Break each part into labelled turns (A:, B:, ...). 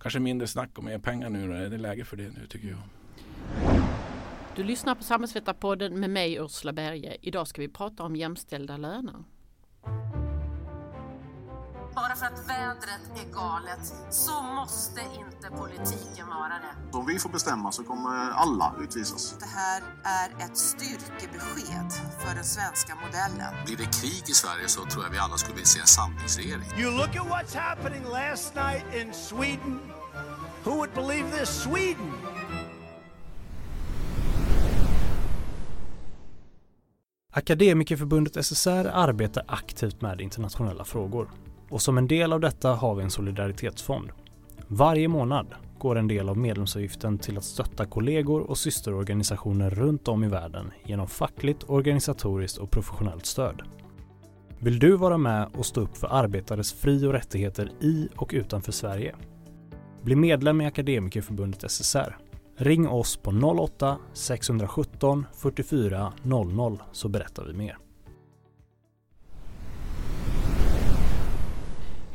A: kanske mindre snack och mer pengar nu. Då. Är det läge för det nu tycker jag.
B: Du lyssnar på Samhällsvetarpodden med mig Ursula Berge. Idag ska vi prata om jämställda löner.
C: Bara för att vädret är galet så måste inte politiken vara det.
D: Om vi får bestämma så kommer alla utvisas.
C: Det här är ett styrkebesked för den svenska modellen.
E: Blir det krig i Sverige så tror jag vi alla skulle vilja se en samlingsregering.
F: You look at what's happening last night in Sweden. Who would believe this? Sweden!
G: Akademikerförbundet SSR arbetar aktivt med internationella frågor och som en del av detta har vi en solidaritetsfond. Varje månad går en del av medlemsavgiften till att stötta kollegor och systerorganisationer runt om i världen genom fackligt, organisatoriskt och professionellt stöd. Vill du vara med och stå upp för arbetares fri och rättigheter i och utanför Sverige? Bli medlem i Akademikerförbundet SSR. Ring oss på 08-617 44 00 så berättar vi mer.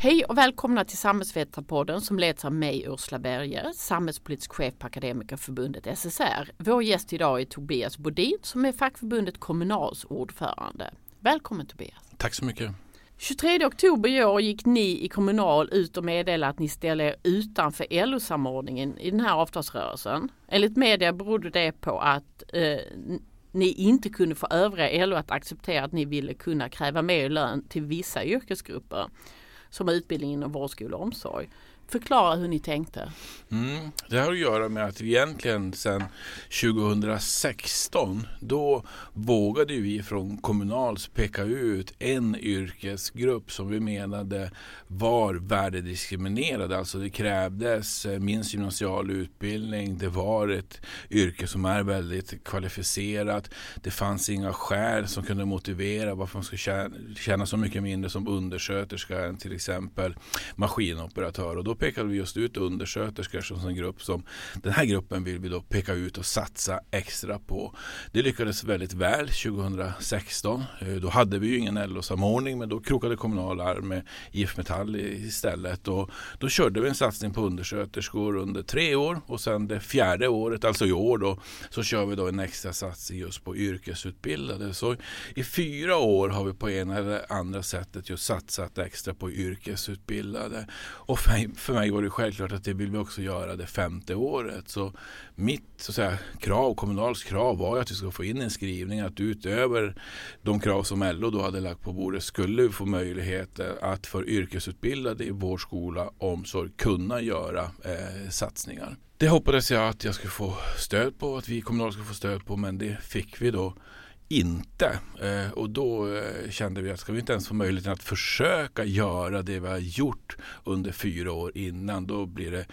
B: Hej och välkomna till Samhällsvetarpodden som leds av mig Ursula Berger, samhällspolitisk chef på Akademikerförbundet SSR. Vår gäst idag är Tobias Bodin som är fackförbundet Kommunals ordförande. Välkommen Tobias!
A: Tack så mycket!
B: 23 oktober i år gick ni i Kommunal ut och meddelade att ni ställer er utanför LO-samordningen i den här avtalsrörelsen. Enligt media berodde det på att eh, ni inte kunde få övriga LO att acceptera att ni ville kunna kräva mer lön till vissa yrkesgrupper som har utbildning inom vård, skola och omsorg. Förklara hur ni tänkte.
A: Mm, det har att göra med att egentligen sedan 2016 då vågade vi från Kommunals peka ut en yrkesgrupp som vi menade var värdediskriminerade. Alltså det krävdes eh, minst gymnasial utbildning. Det var ett yrke som är väldigt kvalificerat. Det fanns inga skäl som kunde motivera varför man skulle tjäna, tjäna så mycket mindre som undersköterska än till exempel maskinoperatör. Och då pekade vi just ut undersköterskor som en grupp som den här gruppen vill vi då peka ut och satsa extra på. Det lyckades väldigt väl 2016. Eh, då hade vi ju ingen LO-samordning men då krokade Kommunal arm med IF Metall istället och då körde vi en satsning på undersköterskor under tre år och sen det fjärde året, alltså i år då, så kör vi då en extra satsning just på yrkesutbildade. Så i fyra år har vi på ena eller andra sättet just satsat extra på yrkesutbildade. Och för, mig var det självklart att det vill vi också göra det femte året. Så mitt så att säga, krav, Kommunals krav var att vi skulle få in en skrivning att utöver de krav som LO då hade lagt på bordet skulle vi få möjlighet eh, att för yrkesutbildade i vår skola omsorg kunna göra eh, satsningar. Det hoppades jag att jag skulle få stöd på, att vi kommunala skulle få stöd på, men det fick vi då inte. Eh, och då eh, kände vi att ska vi inte ens få möjligheten att försöka göra det vi har gjort under fyra år innan, då blir det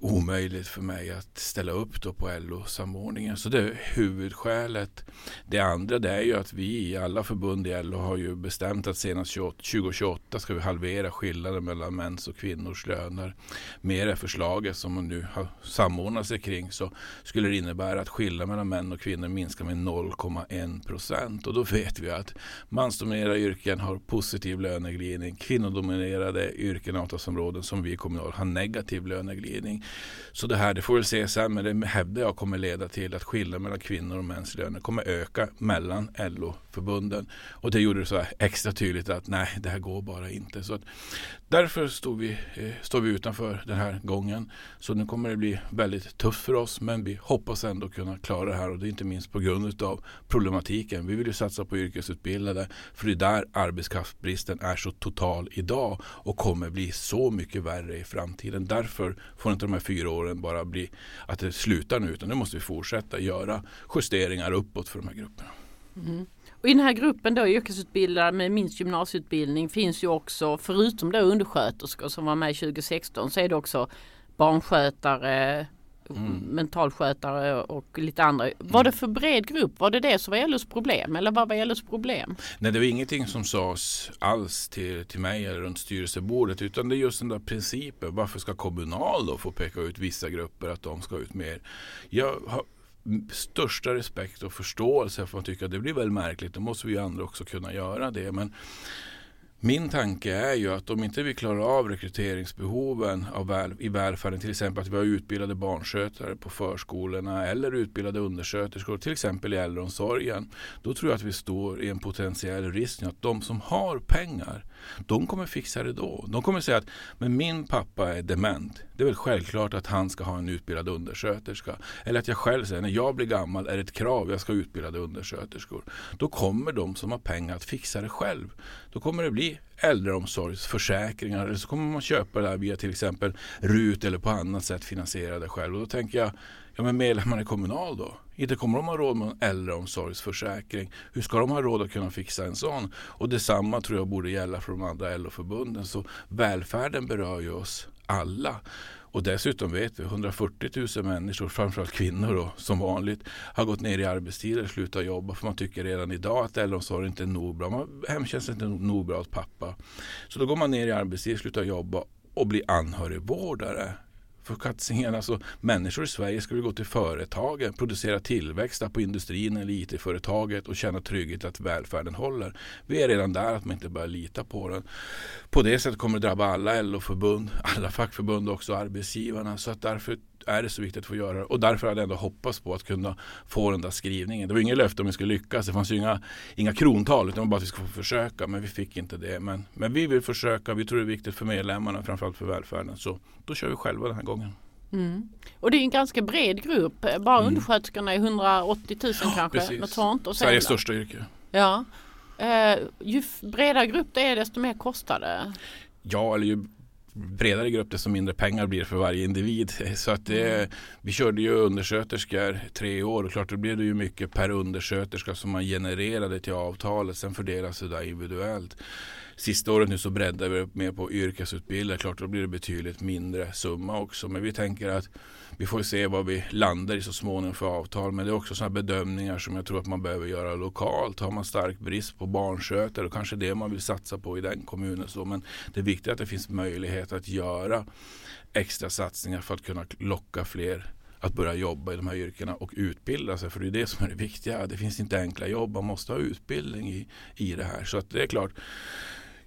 A: omöjligt för mig att ställa upp då på LO-samordningen. Så det är huvudskälet. Det andra det är ju att vi i alla förbund i LO har ju bestämt att senast 2028 ska vi halvera skillnaden mellan mäns och kvinnors löner. Med det förslaget som man nu har samordnat sig kring så skulle det innebära att skillnaden mellan män och kvinnor minskar med 0,1 procent. Och då vet vi att mansdominerade yrken har positiv löneglidning. Kvinnodominerade yrken och avtalsområden som vi i kommunal har negativ löneglidning. Så det här, det får vi se sen, men det hävdar jag kommer leda till att skillnaden mellan kvinnor och mäns löner kommer öka mellan LO-förbunden. Och det gjorde det så extra tydligt att nej, det här går bara inte. Så att, därför står vi, eh, står vi utanför den här gången. Så nu kommer det bli väldigt tufft för oss, men vi hoppas ändå kunna klara det här och det är inte minst på grund av problematiken. Vi vill ju satsa på yrkesutbildade, för det är där arbetskraftsbristen är så total idag och kommer bli så mycket värre i framtiden. Därför får inte de här här fyra åren bara bli att det slutar nu utan nu måste vi fortsätta göra justeringar uppåt för de här grupperna.
B: Mm. Och I den här gruppen då yrkesutbildade med minst gymnasieutbildning finns ju också förutom då undersköterskor som var med 2016 så är det också barnskötare, mm. mentalskötare och lite andra. Var det för bred grupp? Var det det som var LOs problem eller vad var LOs problem?
A: Nej, det var ingenting som sades alls till, till mig eller runt styrelsebordet utan det är just den där principen. Varför ska Kommunal då få peka ut vissa grupper att de ska ut mer? Jag har största respekt och förståelse för att man tycker att det blir väldigt märkligt. Då måste vi andra också kunna göra det. Men min tanke är ju att om inte vi klarar av rekryteringsbehoven av väl, i välfärden, till exempel att vi har utbildade barnskötare på förskolorna eller utbildade undersköterskor, till exempel i äldreomsorgen, då tror jag att vi står i en potentiell risk att de som har pengar, de kommer fixa det då. De kommer säga att men min pappa är dement. Det är väl självklart att han ska ha en utbildad undersköterska. Eller att jag själv säger när jag blir gammal är det ett krav jag ska ha utbildade undersköterskor. Då kommer de som har pengar att fixa det själv. Då kommer det bli äldreomsorgsförsäkringar eller så kommer man köpa det här via till exempel RUT eller på annat sätt finansiera det själv. Och då tänker jag, ja men medlemmarna i Kommunal då? Inte kommer de ha råd med en äldreomsorgsförsäkring. Hur ska de ha råd att kunna fixa en sån? Och detsamma tror jag borde gälla för de andra LO-förbunden. Så välfärden berör ju oss alla. Och dessutom vet vi 140 000 människor, framförallt kvinnor då, som vanligt, har gått ner i arbetstid eller slutat jobba för man tycker redan idag att äldreomsorgen inte är nog bra. hemtjänsten är inte nog bra åt pappa. Så då går man ner i arbetstid, slutar jobba och blir anhörigvårdare för katsingen. Alltså, människor i Sverige skulle gå till företagen, producera tillväxt på industrin eller IT-företaget och känna trygghet att välfärden håller. Vi är redan där att man inte börjar lita på den. På det sättet kommer det drabba alla LO-förbund, alla fackförbund och också arbetsgivarna. Så att därför är det så viktigt att få göra det. Och därför hade jag ändå hoppats på att kunna få den där skrivningen. Det var inget löfte om vi skulle lyckas. Det fanns ju inga, inga krontal utan bara att vi skulle få försöka. Men vi fick inte det. Men, men vi vill försöka. Vi tror det är viktigt för medlemmarna, framförallt för välfärden. Så då kör vi själva den här gången.
B: Mm. Och det är en ganska bred grupp. Bara mm. undersköterskorna är 180 000 ja, kanske. Precis. Något sånt.
A: Och Sveriges största yrke.
B: Ja. Eh, ju bredare grupp det är desto mer kostar det.
A: Ja, eller ju bredare grupp desto mindre pengar blir för varje individ. Så att det, mm. vi körde ju undersköterskor tre år och klart då blev det ju mycket per undersköterska som man genererade till avtalet. Sen fördelas det där individuellt. Sista året nu så breddar vi upp mer på yrkesutbildning. Klart då blir det betydligt mindre summa också. Men vi tänker att vi får se vad vi landar i så småningom för avtal. Men det är också sådana bedömningar som jag tror att man behöver göra lokalt. Har man stark brist på barnskötare och kanske det man vill satsa på i den kommunen. Så, men det är viktigt att det finns möjlighet att göra extra satsningar för att kunna locka fler att börja jobba i de här yrkena och utbilda sig. För det är det som är det viktiga. Det finns inte enkla jobb. Man måste ha utbildning i, i det här. Så att det är klart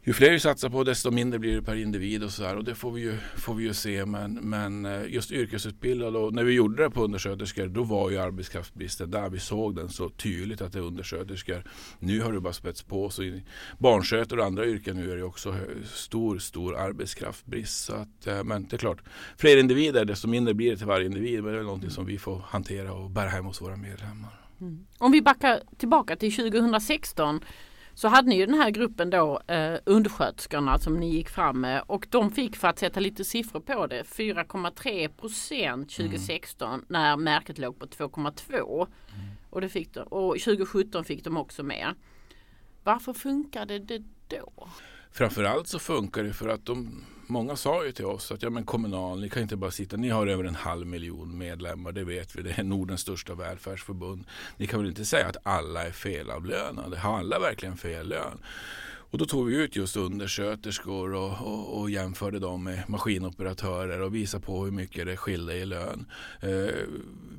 A: ju fler vi satsar på desto mindre blir det per individ och så här. Och det får vi ju, får vi ju se. Men, men eh, just yrkesutbildade och när vi gjorde det på undersköterskor då var ju arbetskraftsbristen där. Vi såg den så tydligt att det är undersköterskor. Nu har det bara spets på. Så i barnskötare och andra yrken nu är det också stor, stor arbetskraftsbrist. Så att, eh, men det är klart, fler individer desto mindre blir det till varje individ. Men det är någonting som vi får hantera och bära hem hos våra medlemmar.
B: Mm. Om vi backar tillbaka till 2016 så hade ni ju den här gruppen då eh, undersköterskorna som ni gick fram med och de fick för att sätta lite siffror på det 4,3 procent 2016 mm. när märket låg på 2,2 mm. och, det fick de, och 2017 fick de också med. Varför funkade det då?
A: Framförallt så funkar det för att de Många sa ju till oss att ja, men Kommunal, ni kan inte bara sitta, ni har över en halv miljon medlemmar, det vet vi, det är Nordens största välfärdsförbund. Ni kan väl inte säga att alla är felavlönade, har alla verkligen fel lön? Och då tog vi ut just undersköterskor och, och, och, jämförde dem med maskinoperatörer och visade på hur mycket det skilde i lön. Eh,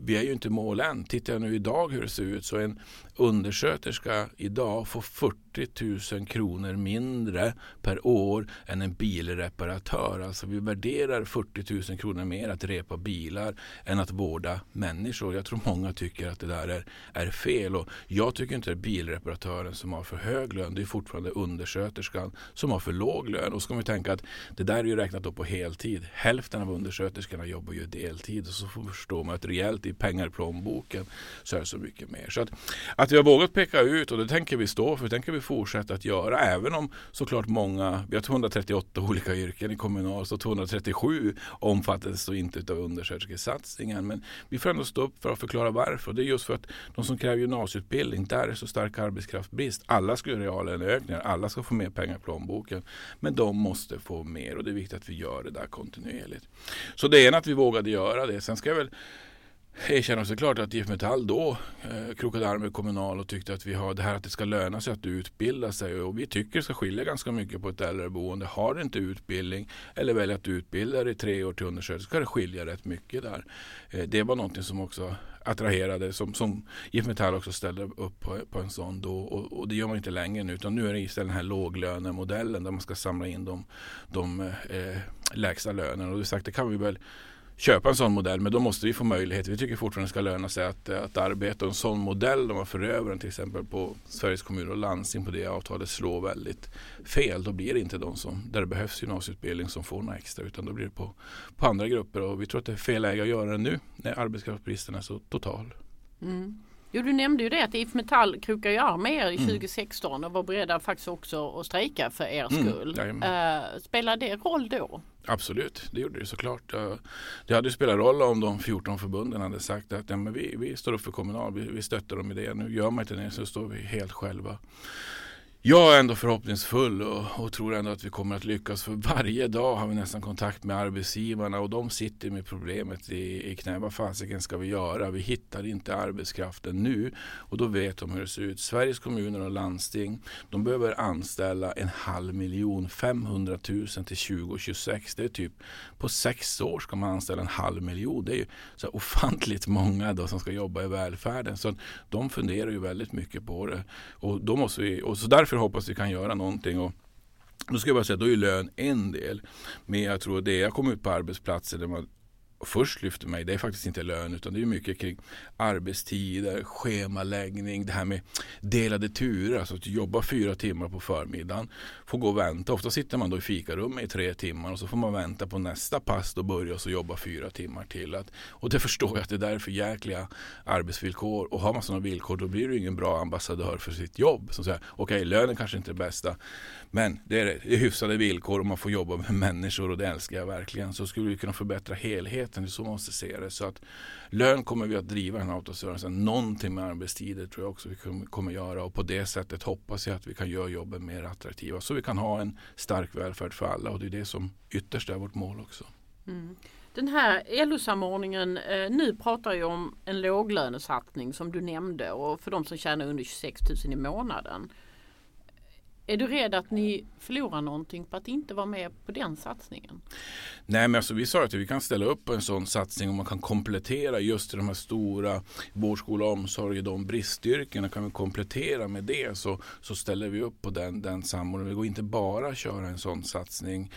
A: vi är ju inte mål än. Tittar jag nu idag hur det ser ut så en undersköterska idag får 40 000 kronor mindre per år än en bilreparatör. Alltså vi värderar 40 000 kronor mer att repa bilar än att vårda människor. Jag tror många tycker att det där är, är fel och jag tycker inte det är bilreparatören som har för hög lön. Det är fortfarande undersköterskan som har för låg lön. Och så ska vi tänka att det där är ju räknat upp på heltid. Hälften av undersköterskorna jobbar ju deltid och så förstår man att rejält i pengar i plånboken så är det så mycket mer. Så att, att vi har vågat peka ut och det tänker vi stå för, det tänker vi fortsätta att göra. Även om såklart många, vi har 238 olika yrken i Kommunal, så 237 omfattas då inte av undersköterskesatsningen. Men vi får ändå stå upp för att förklara varför. Det är just för att de som kräver gymnasieutbildning, där är så stark arbetskraftsbrist. Alla ska göra reallöneökningar, alla ska få mer pengar i plånboken. Men de måste få mer och det är viktigt att vi gör det där kontinuerligt. Så det ena att vi vågade göra det. Sen ska jag väl erkänna såklart att IF Metall då eh, krokade arm med Kommunal och tyckte att vi har det här att det ska löna sig att utbilda sig och vi tycker det ska skilja ganska mycket på ett äldreboende. Har du inte utbildning eller väljer att utbilda dig i tre år till undersköterska ska det skilja rätt mycket där. Eh, det var någonting som också attraherade som, som IF Metall också ställde upp på, på en sån då och, och, det gör man inte längre nu utan nu är det istället den här låglönemodellen där man ska samla in de, de eh, lägsta lönerna och det sagt det kan vi väl köpa en sån modell men då måste vi få möjlighet. Vi tycker fortfarande det ska löna sig att, eh, att arbeta. En sån modell om man för över den till exempel på Sveriges kommuner och landsting på det avtalet slår väldigt fel. Då blir det inte de som, där det behövs gymnasieutbildning som får några extra utan då blir det på, på andra grupper och vi tror att det är fel läge att göra det nu när arbetskraftsbristen är så total.
B: Mm. Jo, du nämnde ju det att IF Metall krokar ju arm med er i 2016 mm. och var beredda faktiskt också att strejka för er mm, skull. Mm, uh, spelar det roll då?
A: Absolut, det gjorde det såklart. Det hade spelat roll om de 14 förbunden hade sagt att ja, men vi, vi står upp för Kommunal, vi, vi stöttar dem i det. Nu gör man inte det så står vi helt själva jag är ändå förhoppningsfull och, och, tror ändå att vi kommer att lyckas. För varje dag har vi nästan kontakt med arbetsgivarna och de sitter med problemet i, i knä. Vad fasiken ska vi göra? Vi hittar inte arbetskraften nu och då vet de hur det ser ut. Sveriges kommuner och landsting de behöver anställa en halv miljon, 500 000 till 2026. Det är typ på sex år ska man anställa en halv miljon. Det är ju så ofantligt många då som ska jobba i välfärden. Så de funderar ju väldigt mycket på det. Och, då måste vi, och så därför hoppas vi kan göra någonting. Och då ska jag bara säga, då är lön en del. Men jag tror det jag kommer ut på arbetsplatser där man först lyfter mig, det är faktiskt inte lön utan det är mycket kring arbetstider, schemaläggning, det här med delade turer, alltså att jobba fyra timmar på förmiddagen, få gå och vänta. Ofta sitter man då i fikarummet i tre timmar och så får man vänta på nästa pass, då börjar och jobba fyra timmar till. Att, och det förstår jag att det är för jäkliga arbetsvillkor och har man sådana villkor då blir du ingen bra ambassadör för sitt jobb. Okej, okay, lönen kanske inte är det bästa men det är, det är hyfsade villkor och man får jobba med människor och det älskar jag verkligen. Så skulle vi kunna förbättra helheten, det är så man måste se det. Så att lön kommer vi att driva den här avtalsrörelsen. Någonting med arbetstider tror jag också vi kommer göra och på det sättet hoppas jag att vi kan göra jobben mer attraktiva så vi kan ha en stark välfärd för alla och det är det som ytterst är vårt mål också.
B: Mm. Den här LO-samordningen, eh, nu pratar ju om en låglönesatsning som du nämnde och för de som tjänar under 26 000 i månaden. Är du rädd att ni förlorar någonting på att inte vara med på den satsningen?
A: Nej men alltså vi sa att vi kan ställa upp på en sån satsning och man kan komplettera just de här stora vård, skola, omsorg, de bristyrkena kan vi komplettera med det så, så ställer vi upp på den, den samordningen. Vi går inte bara att köra en sån satsning.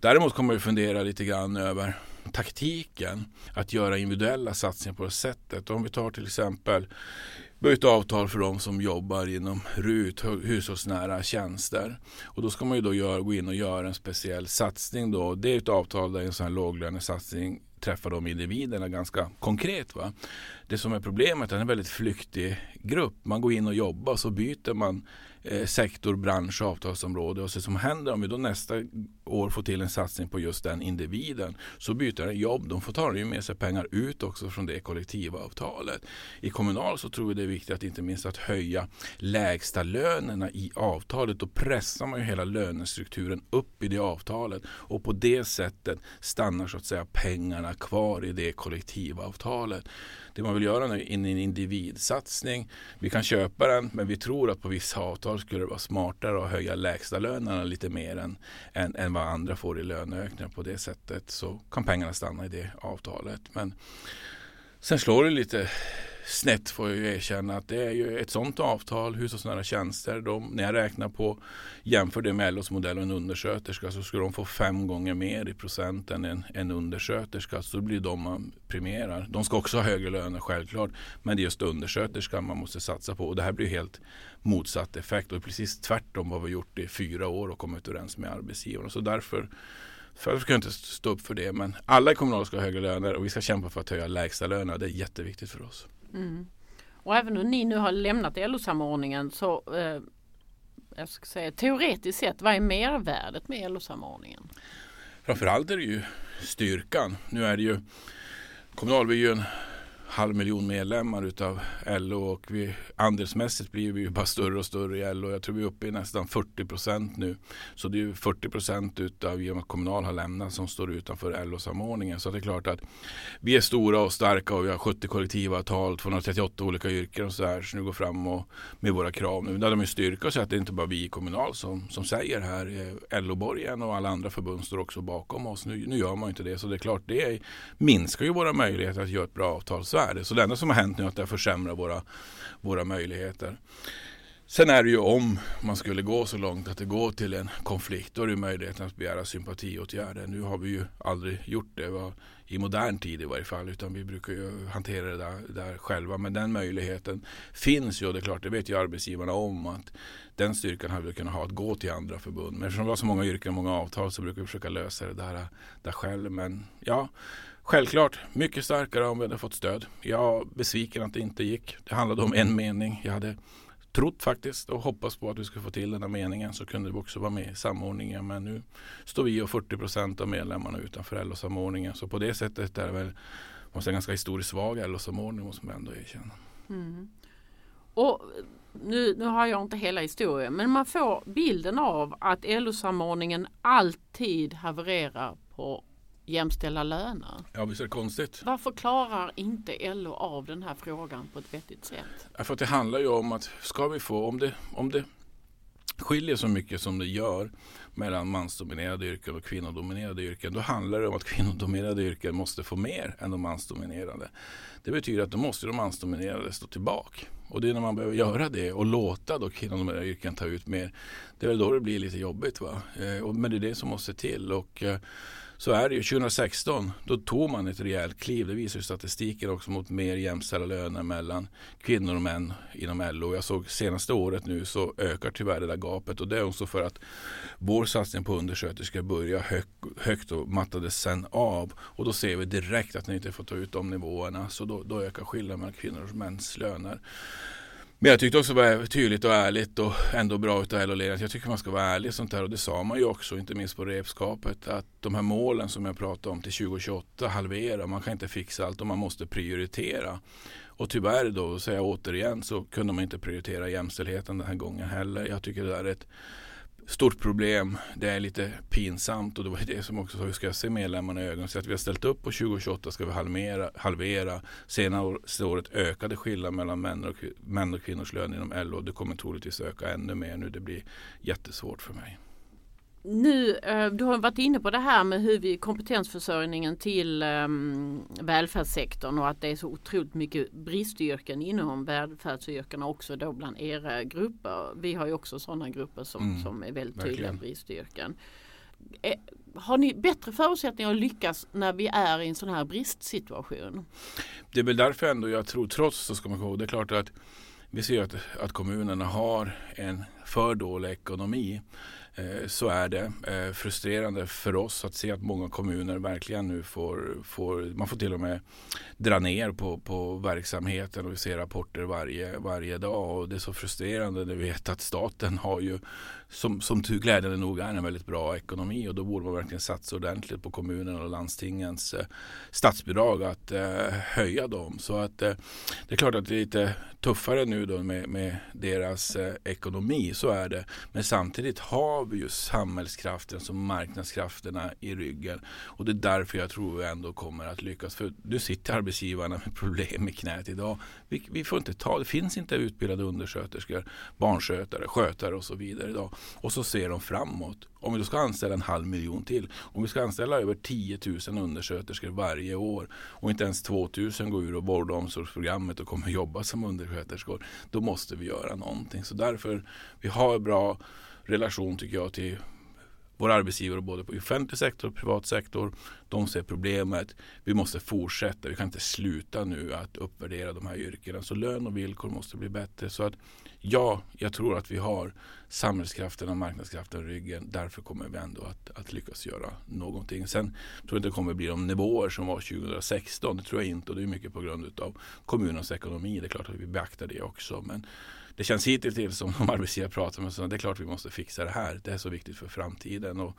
A: Däremot kommer vi fundera lite grann över taktiken att göra individuella satsningar på det sättet. Om vi tar till exempel ett avtal för de som jobbar inom RUT, hushållsnära tjänster. Och då ska man ju då göra, gå in och göra en speciell satsning då. Det är ett avtal där en sån här låglönesatsning träffar de individerna ganska konkret. Va? Det som är problemet är en väldigt flyktig grupp. Man går in och jobbar och så byter man eh, sektor, bransch och avtalsområde. Och så som händer om vi då nästa år får till en satsning på just den individen så byter den jobb. De får ta med sig pengar ut också från det kollektivavtalet. I Kommunal så tror vi det är viktigt att inte minst att höja lägsta lönerna i avtalet. Då pressar man ju hela lönestrukturen upp i det avtalet och på det sättet stannar så att säga pengarna kvar i det kollektivavtalet. Det man vill göra nu är en individsatsning. Vi kan köpa den men vi tror att på vissa avtal skulle det vara smartare att höja lägsta lönerna lite mer än, än, än vad andra får i löneökningar. På det sättet så kan pengarna stanna i det avtalet. Men sen slår det lite snett får jag ju erkänna att det är ju ett sådant avtal, hushållsnära tjänster. De, när jag räknar på, jämför det med LOs modell och en undersköterska så skulle de få fem gånger mer i procent än en, en undersköterska. Så då blir de man premierar. De ska också ha högre löner självklart. Men det är just undersköterskan man måste satsa på. Och det här blir helt motsatt effekt. Och precis tvärtom vad vi gjort i fyra år och kommit överens med arbetsgivarna. Så därför för ska jag inte stå upp för det men alla kommunala kommunal ska ha högre löner och vi ska kämpa för att höja lägsta löner. Det är jätteviktigt för oss.
B: Mm. Och även om ni nu har lämnat LO-samordningen så eh, jag ska säga, teoretiskt sett, vad är mervärdet med LO-samordningen?
A: Framförallt är det ju styrkan. Nu är det ju kommunalbyn halv miljon medlemmar utav LO och vi, andelsmässigt blir vi ju bara större och större i LO. Jag tror vi är uppe i nästan 40 procent nu. Så det är ju 40 procent utav genom att Kommunal har lämnat som står utanför LO-samordningen. Så det är klart att vi är stora och starka och vi har 70 kollektivavtal, 238 olika yrken och så här. Så nu går fram och med våra krav. Nu Där de ju styrka så att det är inte bara vi i Kommunal som, som säger här. Eh, LO-borgen och alla andra förbund står också bakom oss. Nu, nu gör man inte det. Så det är klart det minskar ju våra möjligheter att göra ett bra avtal. Så värde. Så det enda som har hänt nu är att det försämrar våra, våra möjligheter. Sen är det ju om man skulle gå så långt att det går till en konflikt, då är det möjligheten att begära sympatiåtgärder. Nu har vi ju aldrig gjort det i modern tid i varje fall, utan vi brukar ju hantera det där, där själva. Men den möjligheten finns ju och det är klart, det vet ju arbetsgivarna om att den styrkan hade vi kunnat ha att gå till andra förbund. Men eftersom vi har så många yrken och många avtal så brukar vi försöka lösa det där, där själv. Men ja, Självklart, mycket starkare om vi hade fått stöd. Jag är besviken att det inte gick. Det handlade om en mening. Jag hade trott faktiskt och hoppats på att vi skulle få till den här meningen så kunde vi också vara med i samordningen. Men nu står vi och 40 procent av medlemmarna utanför LO-samordningen. Så på det sättet är det väl måste en ganska historiskt svag LO-samordning måste man ändå erkänna.
B: Mm. Och nu, nu har jag inte hela historien men man får bilden av att LO-samordningen alltid havererar på jämställda löner.
A: Ja, visst är det konstigt.
B: Varför klarar inte LO av den här frågan på ett vettigt sätt?
A: Ja, för att det handlar ju om att ska vi få, om det, om det skiljer så mycket som det gör mellan mansdominerade yrken och kvinnodominerade yrken. Då handlar det om att kvinnodominerade yrken måste få mer än de mansdominerade. Det betyder att då måste de mansdominerade stå tillbaka. Och det är när man behöver göra det och låta då kvinnodominerade yrken ta ut mer. Det är väl då det blir lite jobbigt. Va? Eh, men det är det som måste till. Och, eh, så är det ju. 2016 då tog man ett rejält kliv. Det visar ju statistiken också mot mer jämställda löner mellan kvinnor och män inom LO. Jag såg senaste året nu så ökar tyvärr det där gapet och det är också för att vår satsning på undersköterskor börjar hög, högt och mattades sen av. Och då ser vi direkt att ni inte får ta ut de nivåerna så då, då ökar skillnaden mellan kvinnors och mäns löner. Men jag tyckte också det var tydligt och ärligt och ändå bra utav LO-ledningen. Jag tycker man ska vara ärlig i sånt här och det sa man ju också, inte minst på repskapet, att de här målen som jag pratade om till 2028 halvera, man kan inte fixa allt och man måste prioritera. Och tyvärr då, säger jag återigen, så kunde man inte prioritera jämställdheten den här gången heller. Jag tycker det där är ett stort problem. Det är lite pinsamt och det var det som också sa, hur ska jag se medlemmarna i ögonen? Så att vi har ställt upp på 2028 ska vi halvera. halvera. Senaste året ökade skillnaden mellan män och, män och kvinnors lön inom LO. Det kommer troligtvis öka ännu mer nu. Det blir jättesvårt för mig
B: nu, eh, du har varit inne på det här med hur vi kompetensförsörjningen till um, välfärdssektorn och att det är så otroligt mycket bristyrken inom välfärdsyrkena också då bland era grupper. Vi har ju också sådana grupper som, mm, som är väldigt tydliga verkligen. bristyrken. Eh, har ni bättre förutsättningar att lyckas när vi är i en sån här bristsituation?
A: Det är väl därför ändå jag tror, trots så ska man komma det är klart att vi ser att, att kommunerna har en för dålig ekonomi. Eh, så är det. Eh, frustrerande för oss att se att många kommuner verkligen nu får, får man får till och med dra ner på, på verksamheten och vi ser rapporter varje, varje dag. Och det är så frustrerande när vi vet att staten har ju som, som tur glädjande nog är en väldigt bra ekonomi och då borde man verkligen satsa ordentligt på kommunerna och landstingens eh, statsbidrag att eh, höja dem. Så att eh, det är klart att det är lite tuffare nu då med, med deras eh, ekonomi, så är det. Men samtidigt har vi ju samhällskraften som marknadskrafterna i ryggen och det är därför jag tror vi ändå kommer att lyckas. För nu sitter arbetsgivarna med problem i knät idag. Vi, vi får inte ta, det finns inte utbildade undersköterskor, barnskötare, skötare och så vidare idag. Och så ser de framåt. Om vi då ska anställa en halv miljon till. Om vi ska anställa över 10 000 undersköterskor varje år och inte ens 2 000 går ur och vård och omsorgsprogrammet och kommer jobba som undersköterskor. Då måste vi göra någonting. Så därför vi har bra relation tycker jag till våra arbetsgivare både på offentlig sektor och privat sektor. De ser problemet. Vi måste fortsätta. Vi kan inte sluta nu att uppvärdera de här yrkena. Så lön och villkor måste bli bättre. Så att ja, jag tror att vi har samhällskraften och marknadskraften i ryggen. Därför kommer vi ändå att, att lyckas göra någonting. Sen tror jag inte det kommer bli de nivåer som var 2016. Det tror jag inte och det är mycket på grund av kommunens ekonomi. Det är klart att vi beaktar det också. Men det känns hittills som om arbetsgivare pratar med så det är klart vi måste fixa det här. Det är så viktigt för framtiden. Och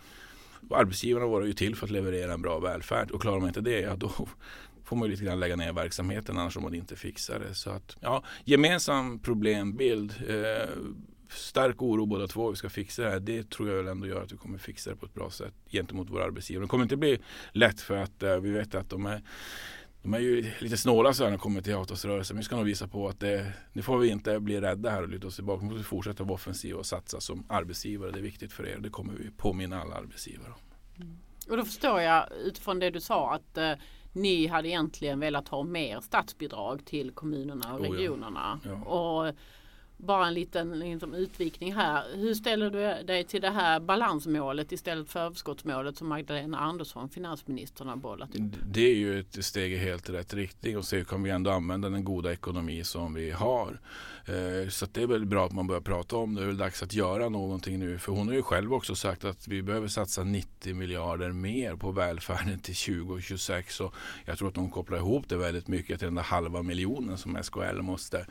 A: arbetsgivarna var ju till för att leverera en bra välfärd och klarar man inte det, ja då får man ju lite grann lägga ner verksamheten annars om man inte fixar det. Så att, ja, gemensam problembild. Eh, stark oro båda två. Vi ska fixa det här. Det tror jag väl ändå gör att vi kommer fixa det på ett bra sätt gentemot våra arbetsgivare. Det kommer inte bli lätt för att eh, vi vet att de är de är ju lite snåla så här när det kommer till avtalsrörelsen. Vi ska nog visa på att det, nu får vi inte bli rädda här och luta oss tillbaka. Vi måste fortsätta vara offensiva och satsa som arbetsgivare. Det är viktigt för er. Det kommer vi påminna alla arbetsgivare om.
B: Mm. Och då förstår jag utifrån det du sa att eh, ni hade egentligen velat ha mer statsbidrag till kommunerna och regionerna. Oh ja. Ja. Och bara en liten liksom, utvikning här. Hur ställer du dig till det här balansmålet istället för överskottsmålet som Magdalena Andersson, finansministern, har bollat upp?
A: Det är ju ett steg i helt rätt riktning och se hur kan vi ändå använda den goda ekonomi som vi har. Eh, så det är väl bra att man börjar prata om det. Det är väl dags att göra någonting nu. För hon har ju själv också sagt att vi behöver satsa 90 miljarder mer på välfärden till 2026. Och jag tror att hon kopplar ihop det väldigt mycket till den där halva miljonen som SKL måste,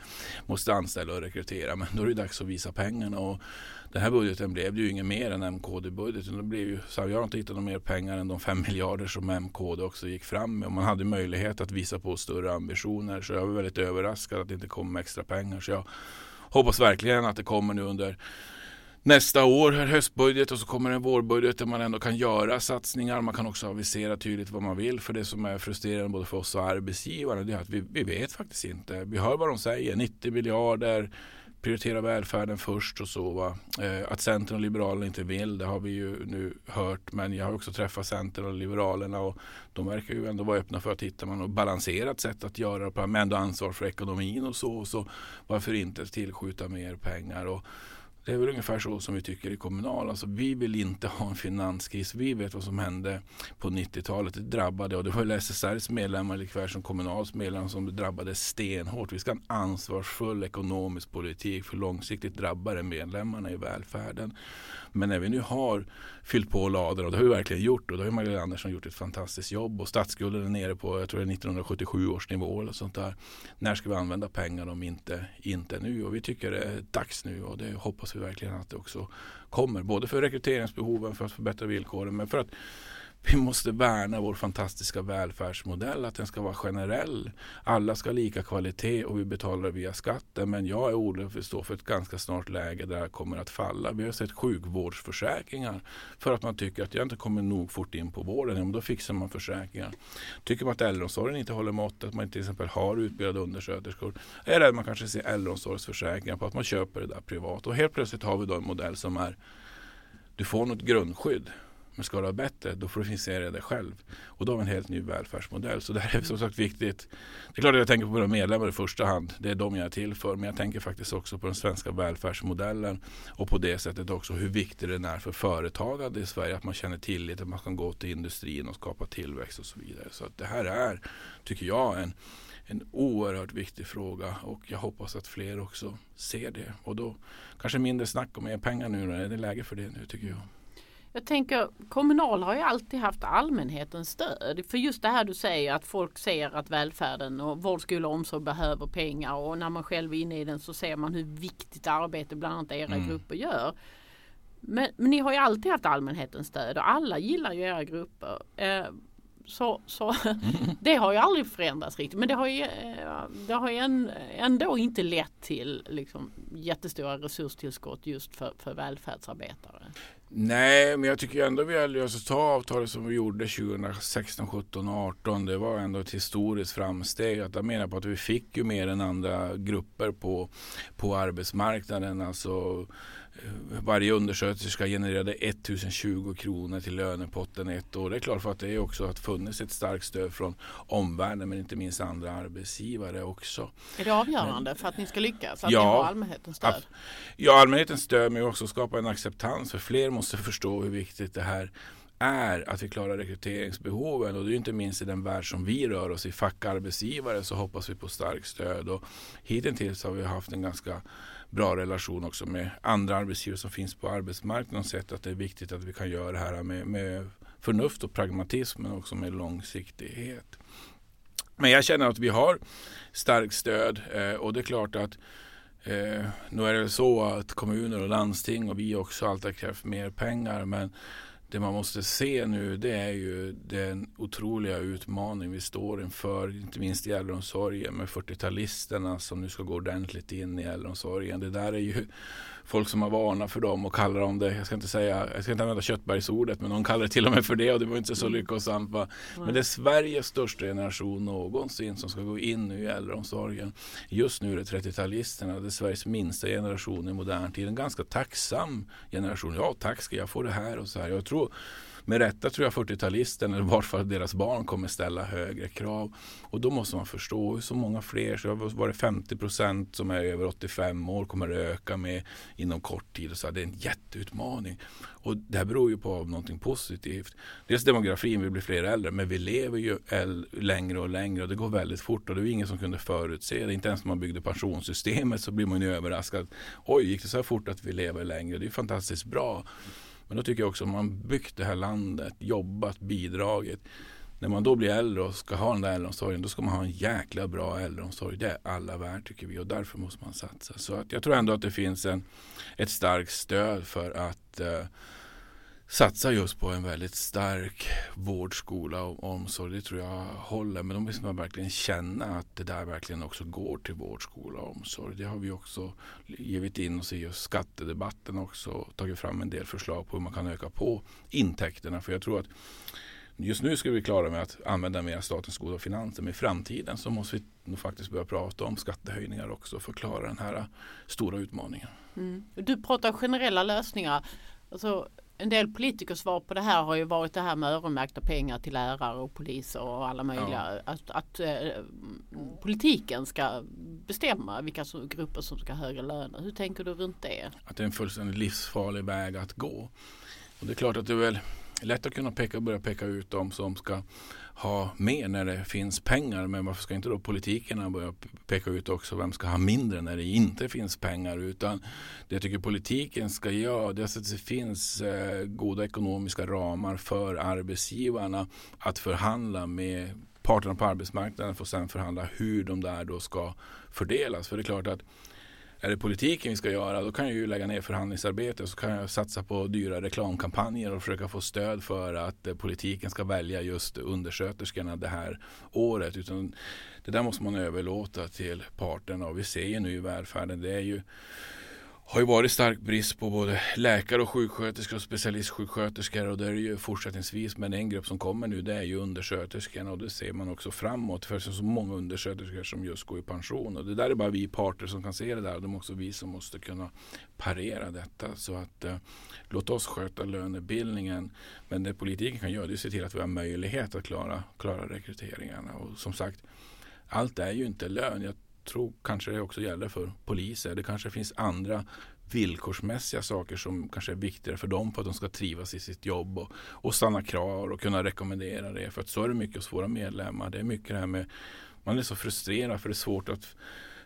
A: måste anställa och rekrytera. Men då är det dags att visa pengarna. Och den här budgeten blev ju inget mer än MKD-budgeten. jag har inte hittat mer pengar än de 5 miljarder som MKD också gick fram med. Och man hade möjlighet att visa på större ambitioner. Så jag var väldigt överraskad att det inte kom extra pengar. Så jag hoppas verkligen att det kommer nu under nästa år, höstbudget och så kommer en vårbudget där man ändå kan göra satsningar. Man kan också avisera tydligt vad man vill. För det som är frustrerande både för oss och arbetsgivarna det är att vi, vi vet faktiskt inte. Vi hör vad de säger, 90 miljarder prioritera välfärden först och så. Va? Eh, att Centern och Liberalerna inte vill, det har vi ju nu hört. Men jag har också träffat Centern och Liberalerna och de verkar ju ändå vara öppna för att hitta något balanserat sätt att göra det på. Men ändå ansvar för ekonomin och så. så varför inte tillskjuta mer pengar? Och det är väl ungefär så som vi tycker i Kommunal. Alltså, vi vill inte ha en finanskris. Vi vet vad som hände på 90-talet. Det drabbade och det var SSRs medlemmar likväl som Kommunals medlemmar som drabbade stenhårt. Vi ska ha en ansvarsfull ekonomisk politik för långsiktigt drabbade medlemmarna i välfärden. Men när vi nu har fyllt på lador och det har vi verkligen gjort och då har Magdalena Andersson gjort ett fantastiskt jobb och statsskulden är nere på jag tror det är 1977 års nivå eller sånt där. När ska vi använda pengar om inte, inte nu? Och vi tycker det är dags nu och det hoppas vi verkligen att det också kommer. Både för rekryteringsbehoven, för att förbättra villkoren men för att vi måste värna vår fantastiska välfärdsmodell, att den ska vara generell. Alla ska ha lika kvalitet och vi betalar via skatten. Men jag är orolig för att stå för ett ganska snart läge där det kommer att falla. Vi har sett sjukvårdsförsäkringar för att man tycker att jag inte kommer nog fort in på vården. Ja, men då fixar man försäkringar. Tycker man att äldreomsorgen inte håller måttet, att man till exempel har utbildade undersköterskor. Är det att man kanske ser äldreomsorgsförsäkringar på att man köper det där privat. Och helt plötsligt har vi då en modell som är du får något grundskydd men ska du ha bättre, då får du finansiera det själv. Och då har vi en helt ny välfärdsmodell. Så det här är som sagt viktigt. Det är klart att jag tänker på våra medlemmar i första hand. Det är de jag är till för. Men jag tänker faktiskt också på den svenska välfärdsmodellen. Och på det sättet också hur viktigt den är för företagande i Sverige. Att man känner tillit, att man kan gå till industrin och skapa tillväxt och så vidare. Så att det här är, tycker jag, en en oerhört viktig fråga och jag hoppas att fler också ser det. Och då kanske mindre snack om mer pengar nu. Det är läge för det nu tycker jag.
B: Jag tänker Kommunal har ju alltid haft allmänhetens stöd. För just det här du säger att folk ser att välfärden och vård, skola och omsorg behöver pengar och när man själv är inne i den så ser man hur viktigt arbete bland annat era mm. grupper gör. Men, men, ni har ju alltid haft allmänhetens stöd och alla gillar ju era grupper. Eh, så, så det har ju aldrig förändrats riktigt. Men det har ju, eh, det har ju ändå inte lett till liksom, jättestora resurstillskott just för, för välfärdsarbetare.
A: Nej, men jag tycker ändå vi har löst att ta avtalet som vi gjorde 2016, 17 och 18. Det var ändå ett historiskt framsteg. Att jag menar på att vi fick ju mer än andra grupper på, på arbetsmarknaden. Alltså varje undersköterska genererade 1020 kronor till lönepotten ett år. Det är klart för att det är också att funnits ett starkt stöd från omvärlden men inte minst andra arbetsgivare också.
B: Är det avgörande men, för att ni ska lyckas? Att ja, ni har allmänhetens stöd?
A: Ja, allmänhetens stöd men också skapa en acceptans för fler måste förstå hur viktigt det här är att vi klarar rekryteringsbehoven och det är inte minst i den värld som vi rör oss i, fackarbetsgivare, så hoppas vi på starkt stöd och hittills har vi haft en ganska bra relation också med andra arbetsgivare som finns på arbetsmarknaden och sett att det är viktigt att vi kan göra det här med, med förnuft och pragmatism men också med långsiktighet. Men jag känner att vi har starkt stöd eh, och det är klart att eh, nu är det så att kommuner och landsting och vi också alltid har krävt mer pengar men det man måste se nu det är ju den otroliga utmaning vi står inför, inte minst i äldreomsorgen med 40-talisterna som nu ska gå ordentligt in i äldreomsorgen. Det där är ju folk som har varnat för dem och kallar dem det, jag ska inte säga, jag ska inte använda köttbergsordet, men de kallar det till och med för det och det var inte så mm. lyckosamt. Va? Men det är Sveriges största generation någonsin som ska gå in nu i äldreomsorgen. Just nu är det 30-talisterna, det är Sveriges minsta generation i modern tid. En ganska tacksam generation. Ja, tack ska jag få det här och så här. Jag tror med rätta tror jag 40-talisten eller varför deras barn kommer ställa högre krav. Och då måste man förstå hur så många fler, så var det 50 procent som är över 85 år kommer att öka med inom kort tid. Så det är en jätteutmaning. Och det här beror ju på någonting positivt. Dels demografin, vi blir fler äldre, men vi lever ju längre och längre och det går väldigt fort och det var ingen som kunde förutse det. Inte ens när man byggde pensionssystemet så blir man ju överraskad. Oj, gick det så här fort att vi lever längre? Det är fantastiskt bra. Men då tycker jag också att man byggt det här landet, jobbat, bidragit. När man då blir äldre och ska ha den där äldreomsorgen då ska man ha en jäkla bra äldreomsorg. Det är alla värd tycker vi och därför måste man satsa. Så att jag tror ändå att det finns en, ett starkt stöd för att eh, satsa just på en väldigt stark vård, skola och omsorg. Det tror jag håller. Men då måste man verkligen känna att det där verkligen också går till vård, skola och omsorg. Det har vi också givit in oss i just skattedebatten också. Tagit fram en del förslag på hur man kan öka på intäkterna. För jag tror att Just nu ska vi klara med att använda mer statens goda finanser men i framtiden så måste vi nog faktiskt börja prata om skattehöjningar också för att klara den här stora utmaningen.
B: Mm. Du pratar generella lösningar. Alltså, en del politikers svar på det här har ju varit det här med öronmärkta pengar till lärare och poliser och alla möjliga. Ja. Att, att eh, politiken ska bestämma vilka som, grupper som ska ha högre löner. Hur tänker du runt det?
A: Att det är en fullständigt livsfarlig väg att gå. Och det är klart att det är väl lätt att kunna peka, börja peka ut dem som ska ha mer när det finns pengar. Men varför ska inte då politikerna börja peka ut också vem ska ha mindre när det inte finns pengar. Utan det jag tycker politiken ska göra det är att det finns eh, goda ekonomiska ramar för arbetsgivarna att förhandla med parterna på arbetsmarknaden för att sen förhandla hur de där då ska fördelas. För det är klart att är det politiken vi ska göra då kan jag ju lägga ner förhandlingsarbete och så kan jag satsa på dyra reklamkampanjer och försöka få stöd för att eh, politiken ska välja just undersköterskorna det här året. Utan det där måste man överlåta till parterna och vi ser ju nu i välfärden det är ju har ju varit stark brist på både läkare och sjuksköterskor och specialistsjuksköterskor och det är ju fortsättningsvis men en grupp som kommer nu det är ju undersköterskorna och det ser man också framåt för det är så många undersköterskor som just går i pension och det där är bara vi parter som kan se det där och det är också vi som måste kunna parera detta så att eh, låt oss sköta lönebildningen men det politiken kan göra det är att se till att vi har möjlighet att klara, klara rekryteringarna och som sagt allt är ju inte lön. Jag tror kanske det också gäller för poliser. Det kanske finns andra villkorsmässiga saker som kanske är viktigare för dem för att de ska trivas i sitt jobb och, och stanna kvar och kunna rekommendera det. För att så är det mycket hos våra medlemmar. Det är mycket det här med man är så frustrerad för det är svårt att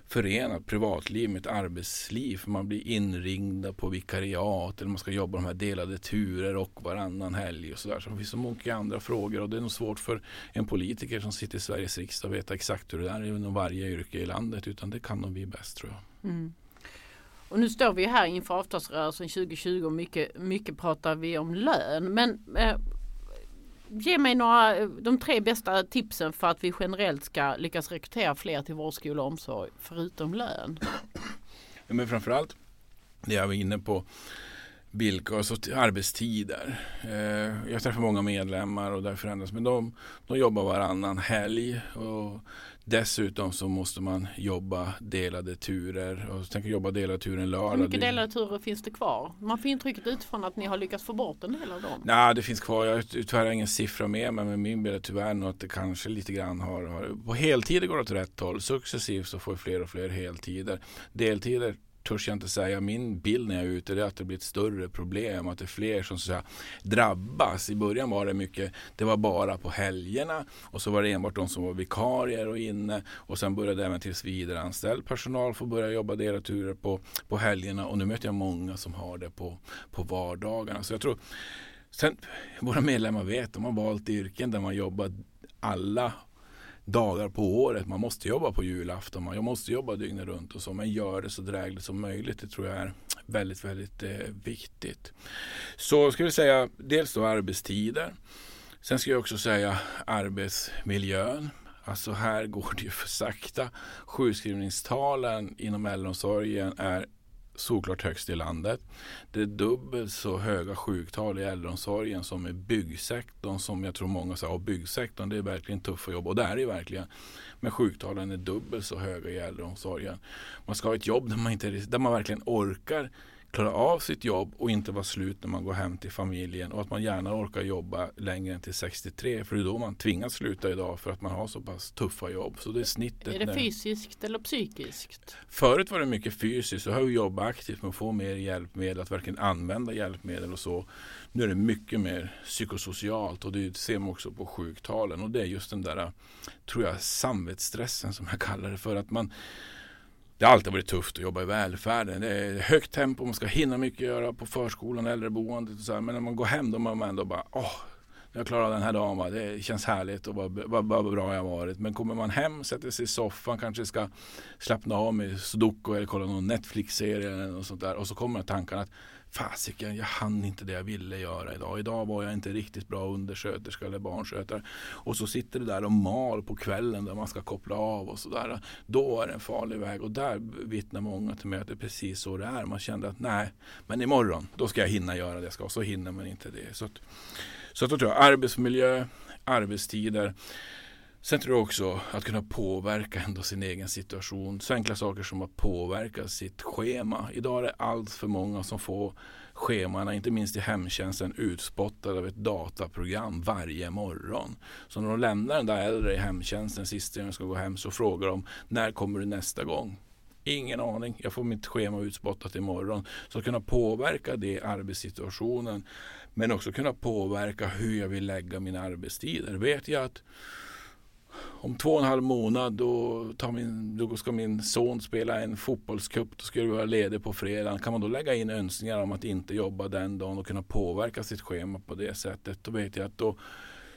A: förena privatliv med ett arbetsliv. För man blir inringda på vikariat eller man ska jobba de här delade turer och varannan helg och sådär. Så det finns så många andra frågor och det är nog svårt för en politiker som sitter i Sveriges riksdag att veta exakt hur det är inom varje yrke i landet utan det kan nog vi bäst tror jag. Mm.
B: Och nu står vi här inför avtalsrörelsen 2020 och mycket, mycket pratar vi om lön. Men eh, ge mig några, eh, de tre bästa tipsen för att vi generellt ska lyckas rekrytera fler till vår skola och omsorg förutom lön.
A: Ja, men framförallt det jag var inne på villkor, alltså arbetstider. Eh, jag träffar många medlemmar och där förändras men de, de jobbar varannan helg och Dessutom så måste man jobba delade turer och tänker jobba delade turer en lördag.
B: Hur mycket delade turer finns det kvar? Man får intrycket utifrån att ni har lyckats få bort en del av dem.
A: Nej, det finns kvar. Jag har tyvärr ingen siffra med mig, men min bild är tyvärr nog att det kanske lite grann har, har på heltider går det åt rätt håll. Successivt så får vi fler och fler heltider. Deltider törs jag inte säga. Min bild när jag är ute är att det blir ett större problem. Att det är fler som så säga, drabbas. I början var det mycket, det var bara på helgerna och så var det enbart de som var vikarier och inne. Och sen började även tillsvidareanställd personal få börja jobba deras turer på, på helgerna. Och nu möter jag många som har det på, på vardagarna. Så jag tror Sen, våra medlemmar vet, de har valt yrken där man jobbar alla dagar på året. Man måste jobba på julafton, man måste jobba dygnet runt och så. Men gör det så drägligt som möjligt. Det tror jag är väldigt, väldigt eh, viktigt. Så ska vi säga dels då arbetstider. Sen ska jag också säga arbetsmiljön. Alltså här går det ju för sakta. Sjukskrivningstalen inom äldreomsorgen är såklart högst i landet. Det är dubbelt så höga sjuktal i äldreomsorgen som i byggsektorn som jag tror många säger, byggsektorn det är verkligen tuffa jobb och det är det verkligen. Men sjuktalen är dubbelt så höga i äldreomsorgen. Man ska ha ett jobb där man, inte, där man verkligen orkar klara av sitt jobb och inte vara slut när man går hem till familjen och att man gärna orkar jobba längre än till 63 för det är då man tvingas sluta idag för att man har så pass tuffa jobb. Så det är snittet.
B: Är det fysiskt eller psykiskt?
A: Förut var det mycket fysiskt och har vi jobbat aktivt med att få mer hjälpmedel, att verkligen använda hjälpmedel och så. Nu är det mycket mer psykosocialt och det ser man också på sjuktalen och det är just den där, tror jag, samvetsstressen som jag kallar det för att man det har alltid varit tufft att jobba i välfärden. Det är högt tempo, man ska hinna mycket göra på förskolan, äldreboendet och så här. Men när man går hem då är man ändå bara, åh, jag klarade den här dagen, va? det känns härligt och vad, vad, vad bra jag varit. Men kommer man hem, sätter sig i soffan, kanske ska slappna av med sudoku eller kolla någon Netflix-serie eller något sånt där. Och så kommer tankarna att fasiken, jag hann inte det jag ville göra idag. Idag var jag inte riktigt bra undersköterska eller barnskötare. Och så sitter det där och mal på kvällen där man ska koppla av och sådär. Då är det en farlig väg och där vittnar många till mig att det är precis så det är. Man kände att nej, men imorgon, då ska jag hinna göra det jag ska. Och så hinner man inte det. Så, att, så att då tror jag arbetsmiljö, arbetstider. Sen tror jag också att kunna påverka ändå sin egen situation. Så enkla saker som att påverka sitt schema. Idag är det allt för många som får schemana, inte minst i hemtjänsten, utspottade av ett dataprogram varje morgon. Så när de lämnar den där äldre i hemtjänsten sista gången de ska gå hem så frågar de när kommer du nästa gång? Ingen aning. Jag får mitt schema utspottat imorgon. Så att kunna påverka det arbetssituationen men också kunna påverka hur jag vill lägga mina arbetstider. Vet jag att om två och en halv månad då, tar min, då ska min son spela en fotbollscup. Då ska du vara ledig på fredagen. Kan man då lägga in önskningar om att inte jobba den dagen och kunna påverka sitt schema på det sättet. Då vet jag att då,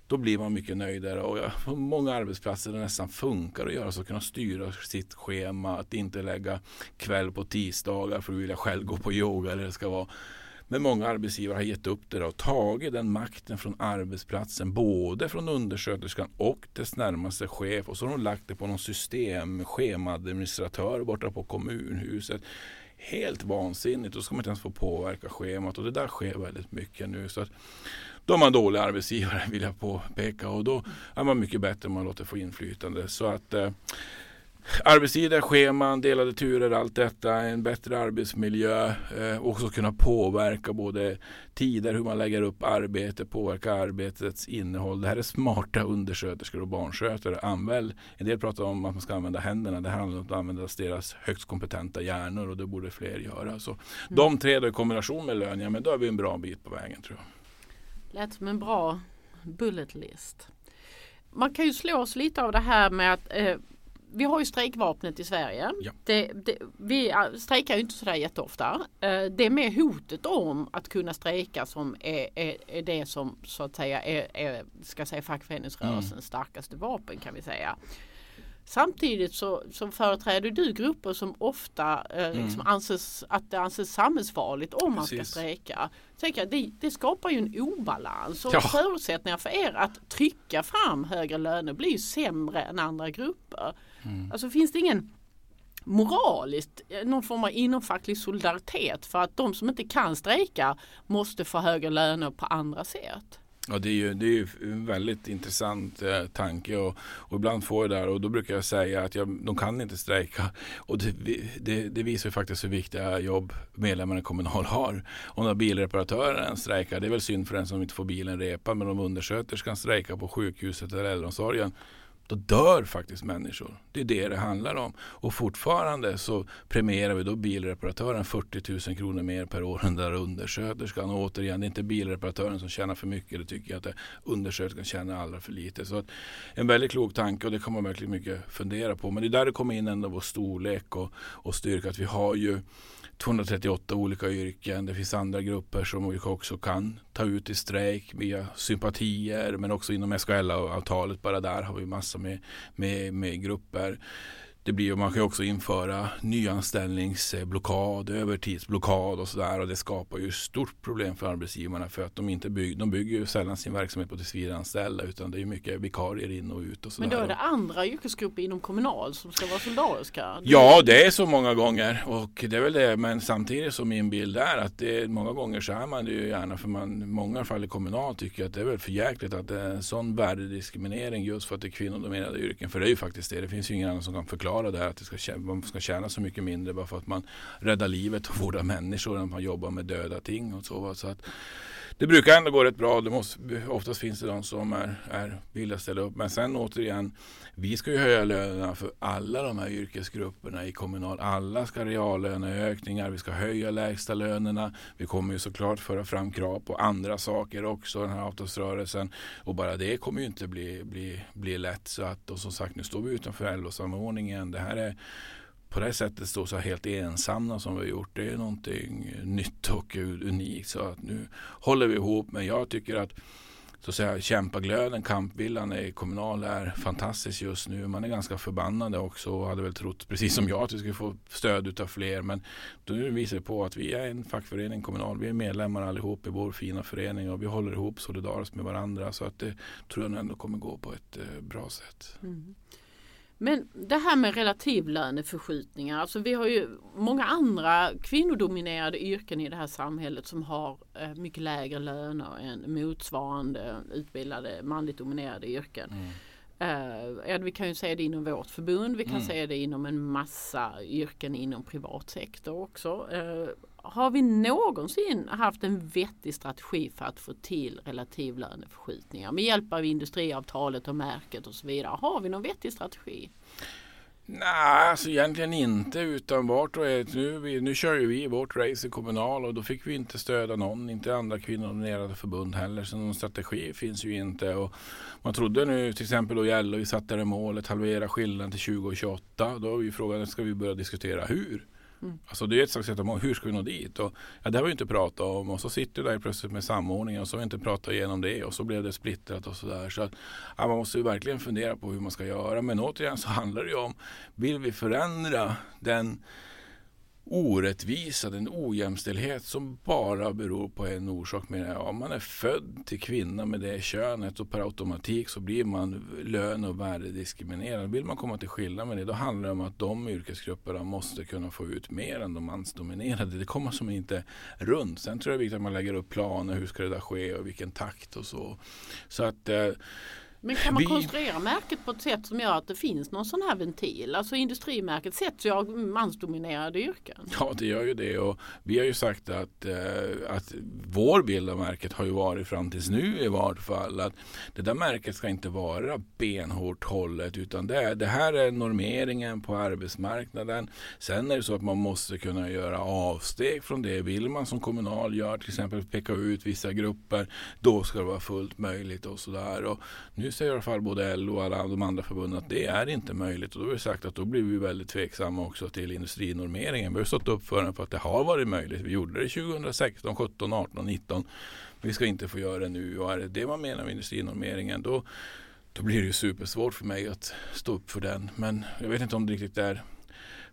A: då blir man mycket nöjdare. Och jag, på många arbetsplatser det nästan funkar att göra så. Att kunna styra sitt schema. Att inte lägga kväll på tisdagar för att vilja själv gå på yoga. Eller det ska vara men många arbetsgivare har gett upp det och tagit den makten från arbetsplatsen, både från undersköterskan och dess närmaste chef. Och så har de lagt det på någon system, schemaadministratör borta på kommunhuset. Helt vansinnigt. Då ska man inte ens få påverka schemat och det där sker väldigt mycket nu. Så att då är man dålig arbetsgivare vill jag påpeka och då är man mycket bättre om man låter få inflytande. Så att eh, Arbetstider, scheman, delade turer, allt detta, en bättre arbetsmiljö, eh, också kunna påverka både tider, hur man lägger upp arbete, påverka arbetets innehåll. Det här är smarta undersköterskor och barnskötare. Använd, en del pratar om att man ska använda händerna. Det handlar om att använda deras högst kompetenta hjärnor och det borde fler göra. Så mm. De tre då i kombination med lön, ja men då är vi en bra bit på vägen tror jag.
B: Lät som en bra bullet list. Man kan ju slå oss lite av det här med att eh, vi har ju strejkvapnet i Sverige. Ja. Det, det, vi strejkar ju inte sådär jätteofta. Eh, det är mer hotet om att kunna strejka som är, är, är det som så att säga är, är ska säga, fackföreningsrörelsens mm. starkaste vapen kan vi säga. Samtidigt så, så företräder du grupper som ofta eh, mm. liksom anses att det anses samhällsfarligt om Precis. man ska strejka. Tänker, det, det skapar ju en obalans och ja. förutsättningar för er att trycka fram högre löner blir sämre än andra grupper. Mm. Alltså finns det ingen moraliskt, eh, någon form av inomfacklig solidaritet för att de som inte kan strejka måste få högre löner på andra sätt?
A: Ja, det är ju, det är en väldigt intressant eh, tanke och, och, ibland får jag det där och då brukar jag säga att jag, de kan inte strejka och det, det, det visar ju faktiskt hur viktiga jobb medlemmarna i Kommunal har. Om när bilreparatören strejkar, det är väl synd för den som inte får bilen repad men om undersköterskan strejkar på sjukhuset eller äldreomsorgen då dör faktiskt människor. Det är det det handlar om. Och fortfarande så premierar vi då bilreparatören 40 000 kronor mer per år än där undersköterskan. Och återigen, det är inte bilreparatören som tjänar för mycket. Det tycker jag att undersköterskan tjänar allra för lite. Så att, en väldigt klok tanke och det kan man verkligen mycket fundera på. Men det är där det kommer in ändå vår storlek och, och styrka. Att vi har ju 238 olika yrken. Det finns andra grupper som vi också kan ta ut i strejk via sympatier men också inom SKL-avtalet. Bara där har vi massor med, med, med grupper det blir, man kan också införa nyanställningsblockad, övertidsblockad och sådär och det skapar ju stort problem för arbetsgivarna för att de inte bygger, de bygger ju sällan sin verksamhet på tillsvidareanställda utan det är mycket vikarier in och ut och sådär.
B: Men då är det andra yrkesgrupper inom Kommunal som ska vara solidariska?
A: Ja, det är så många gånger och det är väl det. Men samtidigt som min bild är att det är, många gånger så är man det ju gärna för man många fall i Kommunal tycker att det är väl för jäkligt att det är en sån värdediskriminering just för att det är kvinnodominerade yrken. För det är ju faktiskt det. Det finns ju ingen annan som kan förklara det här att det ska, man ska tjäna så mycket mindre bara för att man räddar livet och vårdar människor än man jobbar med döda ting och så. så att, det brukar ändå gå rätt bra. Det måste, oftast finns det de som är, är villiga att ställa upp. Men sen återigen, vi ska ju höja lönerna för alla de här yrkesgrupperna i Kommunal. Alla ska ha reallöneökningar. Vi ska höja lägsta lönerna. Vi kommer ju såklart föra fram krav på andra saker också den här avtalsrörelsen. Och bara det kommer ju inte bli, bli, bli lätt. Så att, och som sagt, nu står vi utanför LO-samordningen. Det här är på det sättet stå så helt ensamma som vi har gjort. Det är någonting nytt och unikt. Så att nu håller vi ihop. Men jag tycker att så att säga, kämpaglöden, kampviljan i Kommunal är fantastisk just nu. Man är ganska förbannade också och hade väl trott, precis som jag, att vi skulle få stöd av fler. Men då visar det på att vi är en fackförening Kommunal. Vi är medlemmar allihop i vår fina förening och vi håller ihop solidariskt med varandra. Så att det tror jag ändå kommer gå på ett eh, bra sätt. Mm.
B: Men det här med relativlöneförskjutningar, alltså vi har ju många andra kvinnodominerade yrken i det här samhället som har eh, mycket lägre löner än motsvarande utbildade manligt dominerade yrken. Mm. Uh, vi kan ju säga det inom vårt förbund, vi kan mm. säga det inom en massa yrken inom privat sektor också. Uh, har vi någonsin haft en vettig strategi för att få till relativlöneförskjutningar med hjälp av industriavtalet och märket och så vidare? Har vi någon vettig strategi?
A: Nej, alltså egentligen inte utan vart och ett. Nu, nu kör ju vi vårt race i kommunal och då fick vi inte stödja någon, inte andra kvinnodominerade förbund heller. Så någon strategi finns ju inte. Och man trodde nu till exempel då gäller vi satte det målet halvera skillnaden till 2028. Då är ju frågan, ska vi börja diskutera hur? Mm. Alltså det är ett slags sätt att hur ska vi nå dit? Och, ja, det har vi inte pratat om och så sitter du där plötsligt med samordningen och så har vi inte pratat igenom det och så blev det splittrat och sådär. Så att, ja, man måste ju verkligen fundera på hur man ska göra. Men återigen så handlar det ju om, vill vi förändra den orättvisa, den ojämställdhet som bara beror på en orsak. Med Om man är född till kvinna med det könet och per automatik så blir man lön och värdediskriminerad. Vill man komma till skillnad med det då handlar det om att de yrkesgrupperna måste kunna få ut mer än de mansdominerade. Det kommer som inte runt. Sen tror jag det är viktigt att man lägger upp planer. Hur ska det där ske och vilken takt och så. Så att eh,
B: men kan man vi... konstruera märket på ett sätt som gör att det finns någon sån här ventil? Alltså industrimärket sätts ju av mansdominerade yrken.
A: Ja det gör ju det och vi har ju sagt att, eh, att vår bild av märket har ju varit fram tills nu i vart fall att det där märket ska inte vara benhårt hållet utan det, det här är normeringen på arbetsmarknaden. Sen är det så att man måste kunna göra avsteg från det. Vill man som kommunal gör till exempel peka ut vissa grupper då ska det vara fullt möjligt och sådär. Nu säger i alla fall både LO och alla de andra förbunden att det är inte möjligt. Och då har vi sagt att då blir vi väldigt tveksamma också till industrinormeringen. Vi har stått upp för den för att det har varit möjligt. Vi gjorde det 2016, 17, 18, 19. Vi ska inte få göra det nu. Och är det det man menar med industrinormeringen då, då blir det ju supersvårt för mig att stå upp för den. Men jag vet inte om det riktigt är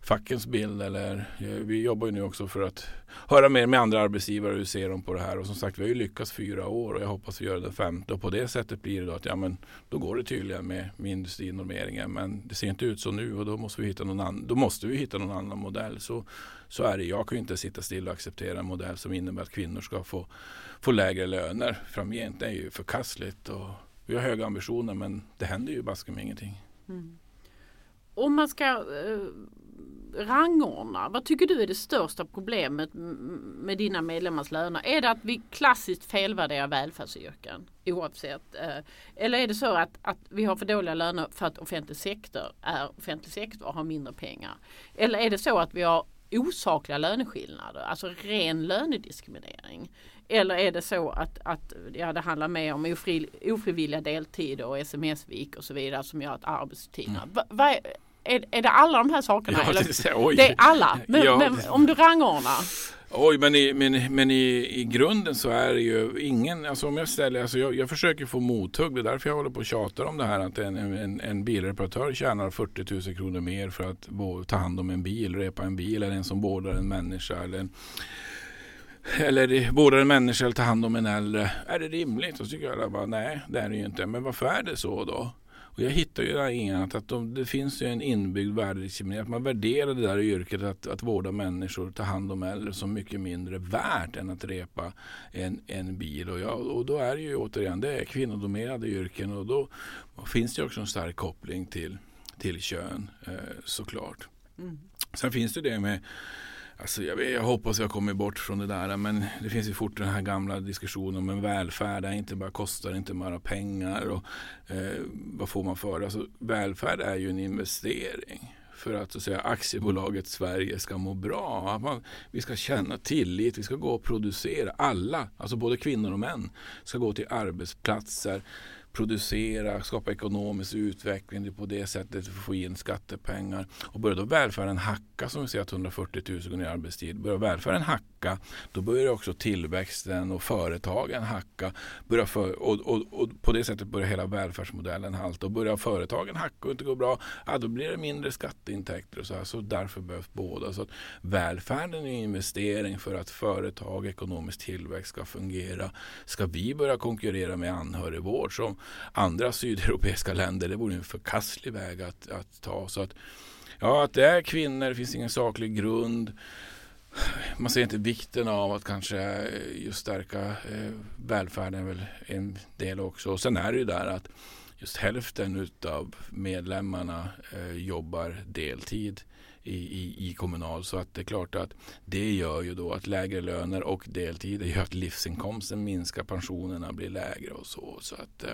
A: fackens bild eller eh, vi jobbar ju nu också för att höra mer med andra arbetsgivare hur ser de på det här och som sagt vi har ju lyckats fyra år och jag hoppas vi gör det femte och på det sättet blir det då att ja men då går det tydligen med, med industrinormeringen men det ser inte ut så nu och då måste vi hitta någon annan, då måste vi hitta någon annan modell så, så är det. Jag kan ju inte sitta still och acceptera en modell som innebär att kvinnor ska få, få lägre löner framgent. Det är ju förkastligt och vi har höga ambitioner men det händer ju baske med ingenting. Mm.
B: Om man ska eh, rangordna. Vad tycker du är det största problemet med dina medlemmars löner? Är det att vi klassiskt felvärderar välfärdsyrken oavsett? Eh, eller är det så att, att vi har för dåliga löner för att offentlig sektor är offentlig sektor och har mindre pengar? Eller är det så att vi har osakliga löneskillnader, alltså ren lönediskriminering? Eller är det så att, att ja, det handlar mer om ofri, ofrivilliga deltider och sms-vik och så vidare som gör att arbetstiderna... Mm. Va, va, är, är det alla de här sakerna?
A: Ja,
B: eller?
A: det.
B: Det är alla, men,
A: Ja.
B: men om du rangordnar.
A: Oj, men, i, men, men i, i grunden så är det ju ingen, alltså om jag ställer, alltså jag, jag försöker få mothugg, det är därför jag håller på och tjatar om det här att en, en, en bilreparatör tjänar 40 000 kronor mer för att vå- ta hand om en bil, repa en bil eller en som vårdar en människa eller en eller vårdar en människa eller tar hand om en äldre. Är det rimligt? Och så tycker jag bara, nej det är det ju inte. Men varför är det så då? Och jag hittar ju där att de, det finns ju en inbyggd värdediskriminering. Att man värderar det där yrket att, att vårda människor, ta hand om äldre som mycket mindre värt än att repa en, en bil. Och, jag, och då är det ju återigen, det är kvinnodominerade yrken och då finns det också en stark koppling till, till kön eh, såklart. Sen finns det det med Alltså jag, jag hoppas jag kommer bort från det där men det finns ju fort den här gamla diskussionen om en välfärd är inte bara kostar inte bara pengar och eh, vad får man för det? Alltså, välfärd är ju en investering för att, så att säga, aktiebolaget Sverige ska må bra. Att man, vi ska känna tillit, vi ska gå och producera. Alla, alltså både kvinnor och män, ska gå till arbetsplatser producera, skapa ekonomisk utveckling det är på det sättet få in skattepengar. Och börjar då välfärden hacka som vi ser att 140 000 går ner i arbetstid. Börjar välfärden hacka då börjar också tillväxten och företagen hacka. Börjar för, och, och, och på det sättet börjar hela välfärdsmodellen halta. Och börjar företagen hacka och inte gå bra, ja, då blir det mindre skatteintäkter och så här. Så därför behövs båda. Så att välfärden är en investering för att företag, ekonomisk tillväxt ska fungera. Ska vi börja konkurrera med anhörigvård som andra sydeuropeiska länder, det vore en förkastlig väg att, att ta. Så att, ja, att det är kvinnor, det finns ingen saklig grund. Man ser inte vikten av att kanske just stärka eh, välfärden är väl en del också. Och sen är det ju där att just hälften av medlemmarna eh, jobbar deltid i, i, i kommunal. Så att det är klart att det gör ju då att lägre löner och deltid gör att livsinkomsten minskar, pensionerna blir lägre och så. så att, eh,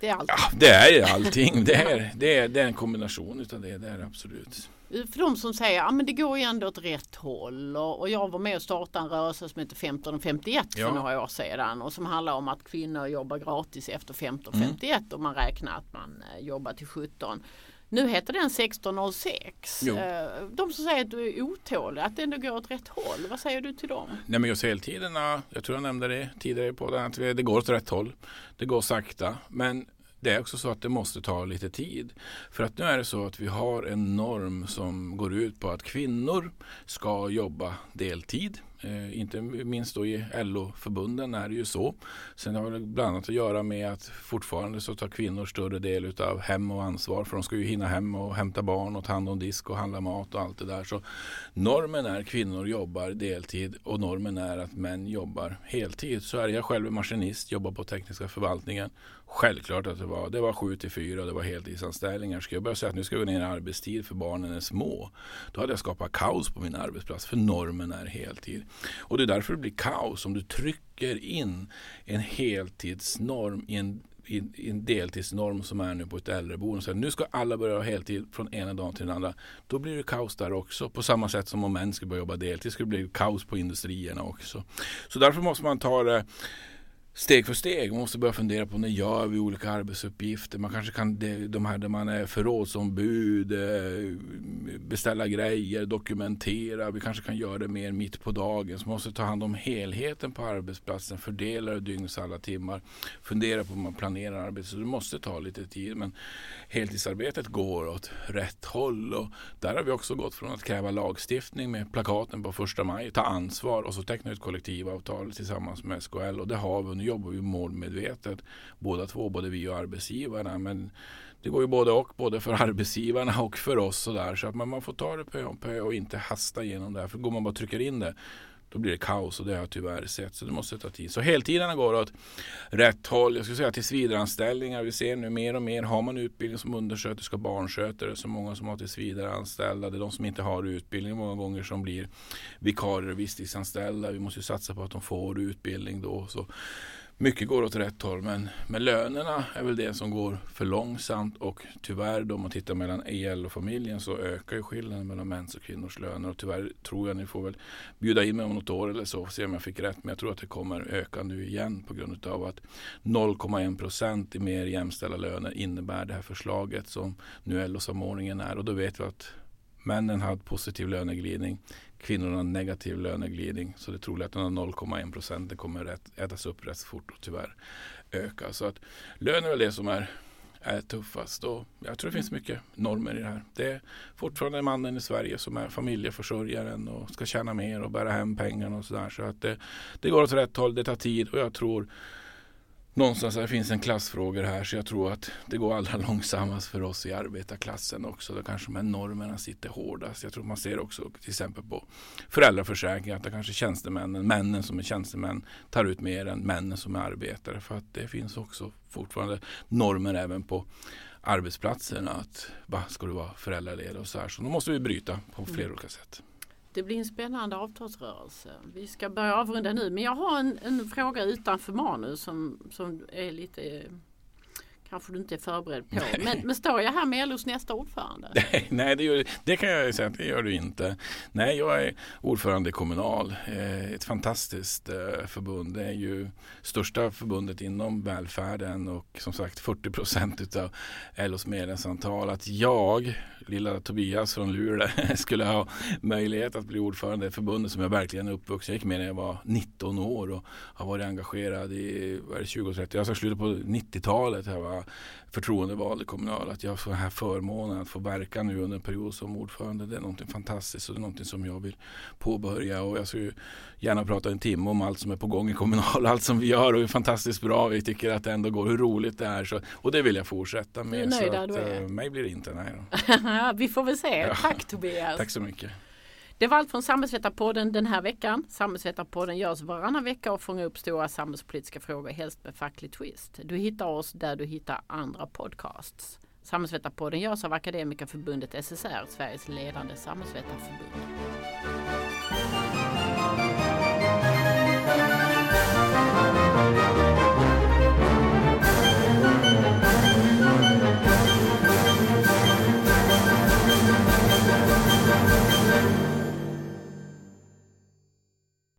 B: Det är allt.
A: ja, det är allting. Det är, det, är, det är en kombination utav det, det är absolut.
B: För de som säger att ja, det går ju ändå åt rätt håll och, och jag var med och startade en rörelse som heter 1551 för
A: Ja.
B: några år sedan och som handlar om att kvinnor jobbar gratis efter 1551 och man räknar att man eh, jobbar till 17. Nu heter den 1606.
A: Jo.
B: Eh, De som säger att du är otålig, att det ändå går åt rätt håll. Vad säger du till dem?
A: Nej men just heltiderna, jag tror jag nämnde det tidigare på den, att det går åt rätt håll. Det går sakta. Men det är också så att det måste ta lite tid. För att nu är det så att vi har en norm som går ut på att kvinnor ska jobba deltid. Eh, inte minst då i LO-förbunden är det ju så. Sen har det bland annat att göra med att fortfarande så tar kvinnor större del av hem och ansvar. För de ska ju hinna hem och hämta barn och ta hand om disk och handla mat och allt det där. Så normen är kvinnor jobbar deltid och normen är att män jobbar heltid. Så är det. Jag själv är maskinist, jobbar på tekniska förvaltningen. Självklart att det var, det var 7 till 4 och det var heltidsanställningar. Ska jag börja säga att nu ska jag gå ner i arbetstid för barnen är små. Då hade jag skapat kaos på min arbetsplats för normen är heltid. Och det är därför det blir kaos om du trycker in en heltidsnorm i en i i en deltidsnorm som är nu på ett äldreboende. Så Nu ska alla börja ha heltid från ena dagen till den andra. Då blir det kaos där också. På samma sätt som om män ska börja jobba deltid skulle det bli kaos på industrierna också. Så därför måste man ta det steg för steg. Man måste börja fundera på när gör vi olika arbetsuppgifter. Man kanske kan, det- de här där man är förrådsombud, eh, beställa grejer, dokumentera. Vi kanske kan göra det mer mitt på dagen. Så man måste ta hand om helheten på arbetsplatsen, fördela det dygnets alla timmar, fundera på hur man planerar arbetet. Så det måste ta lite tid. Men heltidsarbetet går åt rätt håll och där har vi också gått från att kräva lagstiftning med plakaten på första maj, ta ansvar och så teckna ett kollektivavtal tillsammans med SKL och det har vi nu jobbar vi målmedvetet båda två, både vi och arbetsgivarna. Men det går ju både och, både för arbetsgivarna och för oss och där. Så att man, man får ta det pö om pö och inte hasta igenom det här. För går man bara och trycker in det då blir det kaos och det har jag tyvärr sett. Så det måste ta tid. Så heltiderna går åt rätt håll. Jag skulle säga tillsvidareanställningar. Vi ser nu mer och mer. Har man utbildning som undersköterska och barnskötare så många som har tillsvidareanställda. Det är de som inte har utbildning många gånger som blir vikarier och visstidsanställda. Vi måste ju satsa på att de får utbildning då. Så mycket går åt rätt håll men, men lönerna är väl det som går för långsamt och tyvärr då om man tittar mellan EL och familjen så ökar ju skillnaden mellan mäns och kvinnors löner och tyvärr tror jag ni får väl bjuda in mig om något år eller så och se om jag fick rätt men jag tror att det kommer öka nu igen på grund av att 0,1 procent i mer jämställda löner innebär det här förslaget som nu LO-samordningen är. Och då vet vi att männen har positiv löneglidning kvinnorna negativ löneglidning. Så det är troligt att den här 0,1 kommer att ätas upp rätt fort och tyvärr öka. Så att lön är väl det som är, är tuffast. Och jag tror det finns mycket normer i det här. Det är fortfarande mannen i Sverige som är familjeförsörjaren och ska tjäna mer och bära hem pengarna och sådär. Så att det, det går åt rätt håll, det tar tid och jag tror någonstans här finns en klassfrågor här så jag tror att det går allra långsammast för oss i arbetarklassen också. Då kanske de här normerna sitter hårdast. Jag tror man ser också till exempel på föräldraförsäkring att det kanske tjänstemännen, männen som är tjänstemän tar ut mer än männen som är arbetare. För att det finns också fortfarande normer även på arbetsplatserna att va, ska du vara föräldraledig och så här. Så då måste vi bryta på flera mm. olika sätt.
B: Det blir en spännande avtalsrörelse. Vi ska börja avrunda nu men jag har en, en fråga utanför manus som, som är lite kanske du inte är förberedd på. Men, men, står jag här med LOs nästa ordförande?
A: Nej, nej det, gör, det kan jag säga att det gör du inte. Nej, jag är ordförande i Kommunal. Eh, ett fantastiskt eh, förbund. Det är ju största förbundet inom välfärden och som sagt 40 procent av LOs medlemsantal. Att jag lilla Tobias från Luleå skulle ha möjlighet att bli ordförande i förbundet som jag verkligen är uppvuxen. Jag gick med när jag var 19 år och har varit engagerad i 20-30 Jag sa slutet på 90-talet. Jag var förtroendevald i kommunal. Att jag får den här förmånen att få verka nu under en period som ordförande. Det är någonting fantastiskt och det är någonting som jag vill påbörja. Och jag skulle gärna prata en timme om allt som är på gång i kommunal. Allt som vi gör och hur fantastiskt bra vi tycker att det ändå går. Hur roligt det är. Så, och det vill jag fortsätta med.
B: Du är nöjd där
A: du
B: är?
A: Äh, mig blir det inte nej.
B: vi får väl se. Ja. Tack Tobias.
A: Tack så mycket.
B: Det var allt från Samhällsvetarpodden den här veckan. Samhällsvetarpodden görs varannan vecka och fångar upp stora samhällspolitiska frågor, helst med facklig twist. Du hittar oss där du hittar andra podcasts. Samhällsvetarpodden görs av Akademikerförbundet SSR, Sveriges ledande samhällsvetarförbund.